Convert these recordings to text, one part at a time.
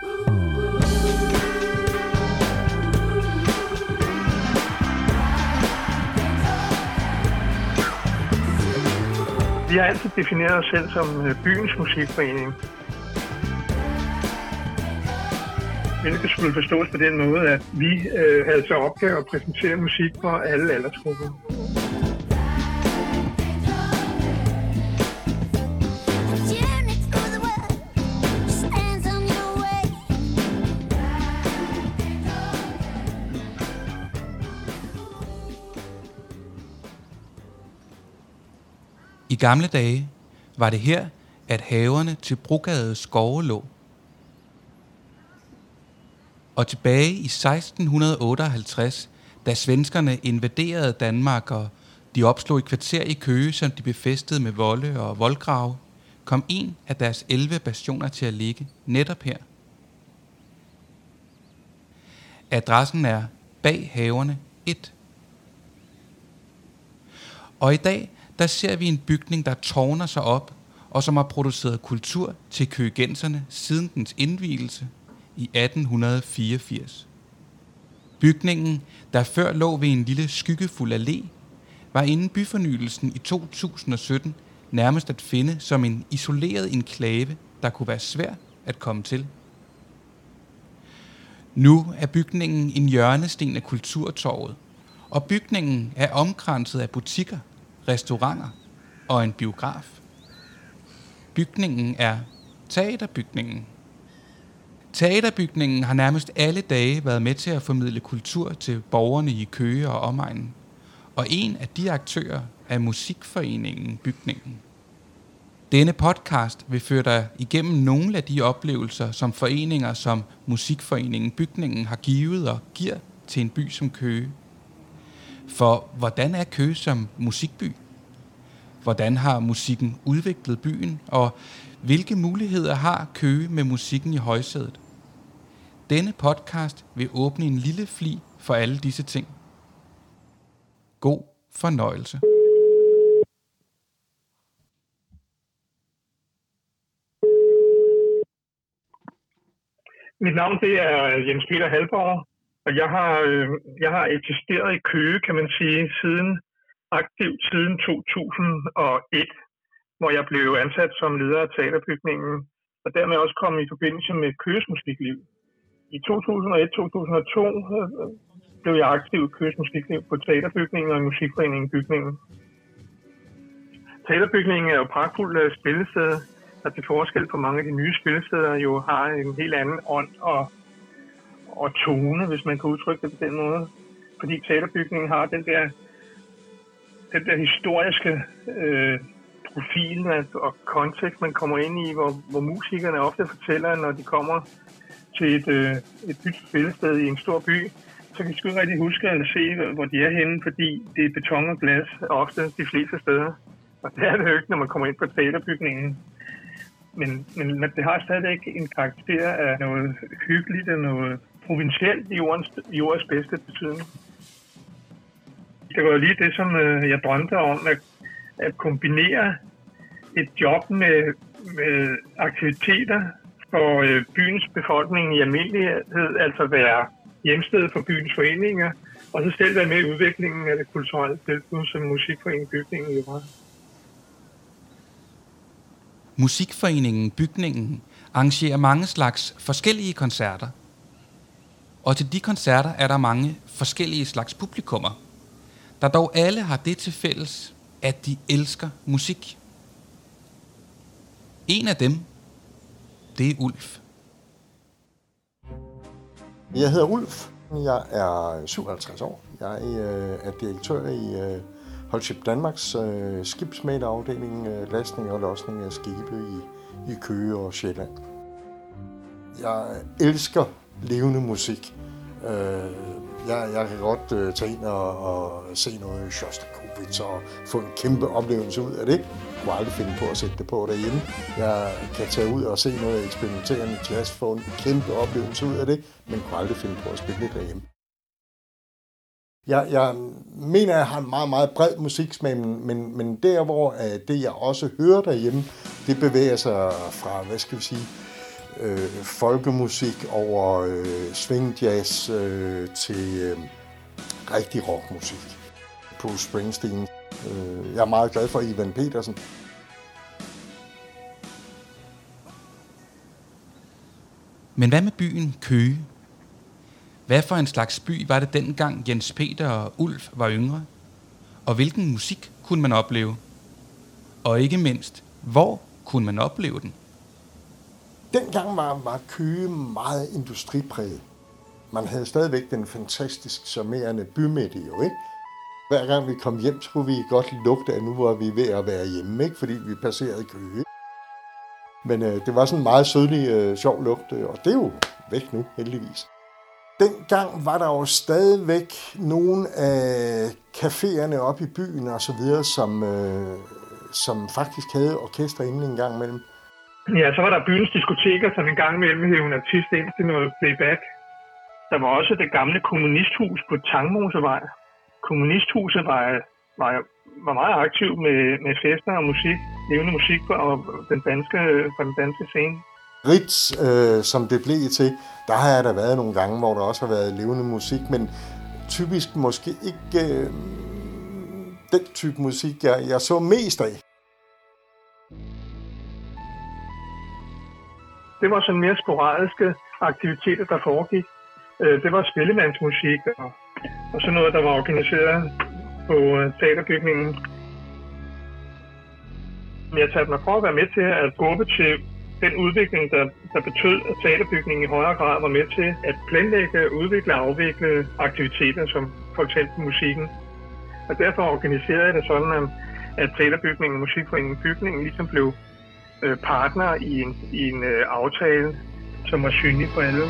Vi har altid defineret os selv som øh, byens musikforening. Hvilket skulle forstås på den måde, at vi øh, havde til opgave at præsentere musik for alle aldersgrupper. Gamle dage var det her, at haverne til Brogade skove lå. Og tilbage i 1658, da svenskerne invaderede Danmark, og de opslog et kvarter i Køge, som de befæstede med volde og voldgrave, kom en af deres 11 bastioner til at ligge netop her. Adressen er bag haverne 1. Og i dag der ser vi en bygning, der tårner sig op, og som har produceret kultur til køgenserne siden dens indvielse i 1884. Bygningen, der før lå ved en lille skyggefuld allé, var inden byfornyelsen i 2017 nærmest at finde som en isoleret enklave, der kunne være svær at komme til. Nu er bygningen en hjørnesten af kulturtorvet, og bygningen er omkranset af butikker, restauranter og en biograf. Bygningen er teaterbygningen. Teaterbygningen har nærmest alle dage været med til at formidle kultur til borgerne i Køge og omegnen. Og en af de aktører er Musikforeningen Bygningen. Denne podcast vil føre dig igennem nogle af de oplevelser, som foreninger som Musikforeningen Bygningen har givet og giver til en by som Køge. For hvordan er Køge som musikby? Hvordan har musikken udviklet byen, og hvilke muligheder har Køge med musikken i højsædet? Denne podcast vil åbne en lille fli for alle disse ting. God fornøjelse. Mit navn det er Jens Peter Halborg, og jeg har, øh, jeg har eksisteret i Køge, kan man sige, siden aktivt siden 2001, hvor jeg blev ansat som leder af teaterbygningen, og dermed også kom i forbindelse med Køges Musikliv. I 2001-2002 øh, blev jeg aktiv i Køges Musikliv på teaterbygningen og i Musikforeningen Bygningen. Teaterbygningen er jo pragtfuld øh, spillested, der til forskel på mange af de nye spillesteder jo har en helt anden ånd og og tone, hvis man kan udtrykke det på den måde. Fordi teaterbygningen har den der, den der historiske øh, profil og kontekst, man kommer ind i, hvor, hvor musikerne ofte fortæller, når de kommer til et, øh, et nyt spillested i en stor by, så kan de sgu rigtig huske at se, hvor de er henne, fordi det er beton og glas ofte de fleste steder. Og det er det jo ikke, når man kommer ind på teaterbygningen. Men, men det har stadigvæk en karakter af noget hyggeligt og noget provincielt i jordens, jordens bedste betydning. Det var lige det, som øh, jeg drømte om, at, at kombinere et job med, med aktiviteter for øh, byens befolkning i almindelighed, altså være hjemsted for byens foreninger, og så selv være med i udviklingen af det kulturelle tilbud, som Musikforeningen Bygningen jo var. Musikforeningen Bygningen arrangerer mange slags forskellige koncerter, og til de koncerter er der mange forskellige slags publikummer, der dog alle har det til fælles, at de elsker musik. En af dem, det er Ulf. Jeg hedder Ulf. Jeg er 57 år. Jeg øh, er direktør i øh, Holdship Danmarks øh, skibsmætterafdeling, øh, lastning og losning af skibe i, i Køge og Sjælland. Jeg elsker levende musik. Øh, jeg, jeg kan godt øh, tage ind og, og se noget Shostakovich og få en kæmpe oplevelse ud af det. Jeg kunne aldrig finde på at sætte det på derhjemme. Jeg kan tage ud og se noget eksperimenterende jazz, få en kæmpe oplevelse ud af det, men kunne aldrig finde på at spille det derhjemme. Jeg, jeg mener, at jeg har en meget, meget bred musiksmag, men, men, men der, hvor uh, det, jeg også hører derhjemme, det bevæger sig fra, hvad skal vi sige, øh, folkemusik over øh, swingjazz øh, til øh, rigtig rockmusik. På Springsteen. Øh, jeg er meget glad for Ivan Petersen. Men hvad med byen Køge? Hvad for en slags by var det dengang Jens Peter og Ulf var yngre? Og hvilken musik kunne man opleve? Og ikke mindst, hvor kunne man opleve den? Dengang var, var Køge meget industripræget. Man havde stadigvæk den fantastisk charmerende bymidte jo, ikke? Hver gang vi kom hjem, så vi godt lugte, at nu var vi ved at være hjemme, ikke? fordi vi passerede Køge. Men øh, det var sådan en meget sødlig, øh, sjov lugt, øh, og det er jo væk nu, heldigvis. Dengang var der jo stadigvæk nogle af caféerne oppe i byen og så videre, som, øh, som faktisk havde orkester inden en gang imellem. Ja, så var der byens diskoteker, som en gang imellem hævde en artist ind til noget playback. Der var også det gamle kommunisthus på Tangmosevej. Kommunisthuset var, var, var meget aktiv med, med fester og musik, levende musik og den danske, fra den danske scene. Ritz, øh, som det blev til, der har jeg da været nogle gange, hvor der også har været levende musik, men typisk måske ikke øh, den type musik, jeg, jeg så mest af. Det var sådan mere sporadiske aktiviteter, der foregik. Øh, det var spillemandsmusik og, og sådan noget, der var organiseret på øh, teaterbygningen. Jeg har mig for at være med til at gå til den udvikling, der, der betød, at teaterbygningen i højere grad var med til at planlægge, udvikle og afvikle aktiviteter, som for eksempel musikken. Og derfor organiserede jeg det sådan, at teaterbygningen og musikforeningen bygningen ligesom blev øh, partner i en, i en øh, aftale, som var synlig for alle.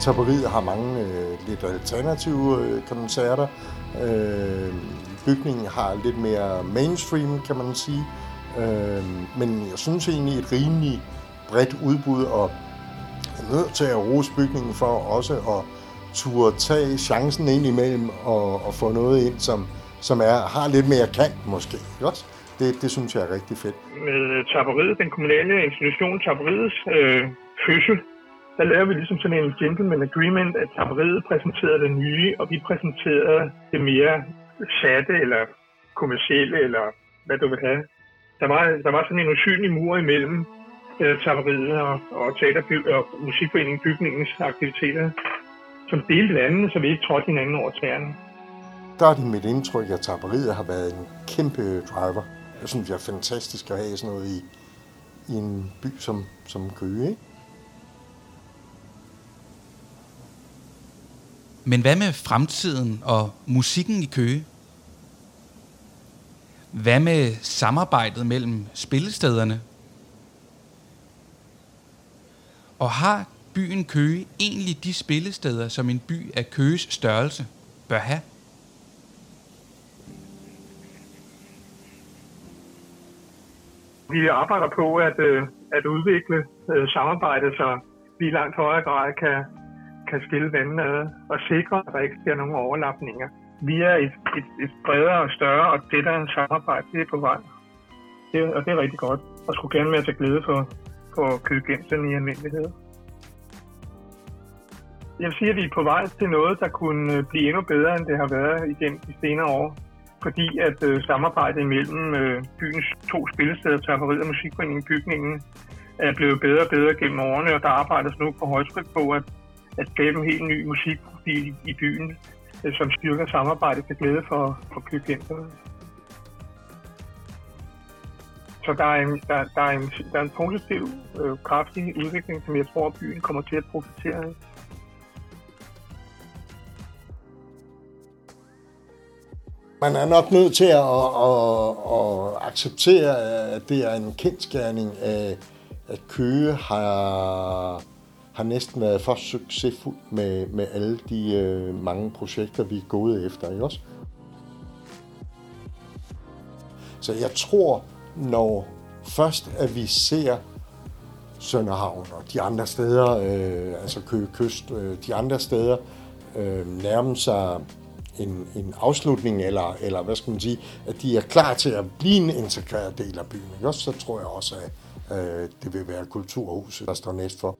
Tapperiet har mange øh, lidt alternative øh, koncerter. Øh, bygningen har lidt mere mainstream, kan man sige. Øh, men jeg synes egentlig et rimelig bredt udbud, og nødt til at rose bygningen for også at turde tage chancen ind imellem og, og få noget ind, som, som er, har lidt mere kant måske. Ikke Det, det synes jeg er rigtig fedt. Med øh, taberiet, den kommunale institution Taberiets øh, fødsel, der lavede vi ligesom sådan en gentleman agreement, at taberiet præsenterede det nye, og vi præsenterede det mere satte eller kommercielle, eller hvad du vil have. Der var, der var sådan en usynlig mur imellem tapperiet og, og, teaterby- og musikforeningen bygningens aktiviteter, som delte landene, så vi ikke trådte hinanden over tæerne. Der er det mit indtryk, at tapperiet har været en kæmpe driver. Jeg synes, det er fantastisk at have sådan noget i, i en by som, som Køge, ikke? Men hvad med fremtiden og musikken i Køge? Hvad med samarbejdet mellem spillestederne? Og har byen Køge egentlig de spillesteder, som en by af Køges størrelse bør have? Vi arbejder på at, øh, at udvikle øh, samarbejdet, så vi i langt højere grad kan, kan skille vandene ad og sikre, at der ikke sker nogen overlapninger. Vi er et, et, et bredere og større og tættere samarbejde, det er på vej. Det, og det er rigtig godt, og skulle gerne være til glæde for, for købegenserne i almindelighed. Jeg siger, at vi er på vej til noget, der kunne øh, blive endnu bedre, end det har været igennem de senere år. Fordi at øh, samarbejdet imellem øh, byens to spillesteder, Tapperiet og Musikforeningen Bygningen, er blevet bedre og bedre gennem årene, og der arbejdes nu på højtryk på at, at skabe en helt ny musikprofil i, i byen, øh, som styrker samarbejdet til glæde for, for købgenserne. Så der er en, der, der er en, der er en positiv, øh, kraftig udvikling, som jeg tror, byen kommer til at profitere af. Man er nok nødt til at, at, at acceptere, at det er en kendskærning, at, at Køge har, har næsten været for succesfuld med, med alle de øh, mange projekter, vi er gået efter. Ikke også? Så jeg tror, når først at vi ser Sønderhavn og de andre steder, øh, altså Køge Kyst, øh, de andre steder, øh, nærme sig en, en afslutning, eller, eller hvad skal man sige, at de er klar til at blive en integreret del af byen. Ikke? Så tror jeg også, at øh, det vil være Kulturhuset, der står næst for.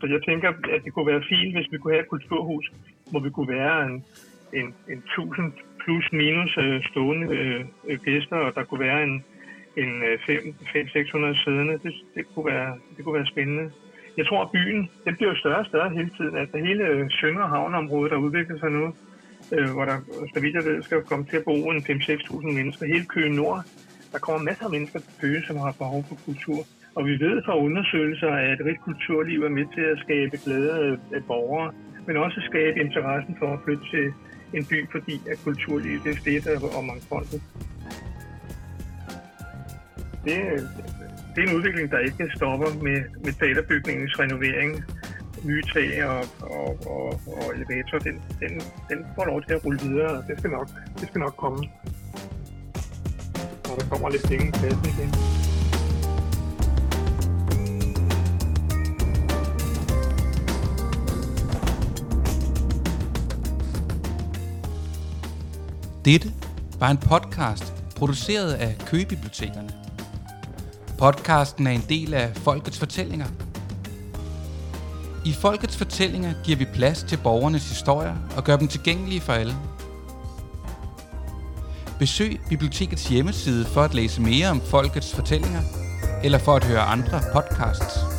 Så jeg tænker, at det kunne være fint, hvis vi kunne have et kulturhus, hvor vi kunne være en, en, en 1000 plus minus øh, stående øh, gæster, og der kunne være en, en øh, 500-600 siddende. Det, det, kunne være, det kunne være spændende. Jeg tror, at byen den bliver jo større og større hele tiden. Altså hele øh, Sønder- havneområdet, der udvikler sig nu, øh, hvor der, så vidt jeg ved, skal komme til at bo en 5-6.000 mennesker. Hele Køge Nord, der kommer masser af mennesker til Køge, som har behov for kultur. Og vi ved fra undersøgelser, at et rigt kulturliv er med til at skabe glæde af borgere, men også skabe interessen for at flytte til en by, fordi at kulturlivet er stedet og mangfoldigt. Det, det er en udvikling, der ikke stopper med, med teaterbygningens renovering, nye tag og, og, og, og elevator. Den, den, den får lov til at rulle videre, og det skal nok, det skal nok komme. Og der kommer lidt penge i kassen igen. Dette var en podcast produceret af Køgebibliotekerne. Podcasten er en del af Folkets Fortællinger. I Folkets Fortællinger giver vi plads til borgernes historier og gør dem tilgængelige for alle. Besøg bibliotekets hjemmeside for at læse mere om Folkets Fortællinger eller for at høre andre podcasts.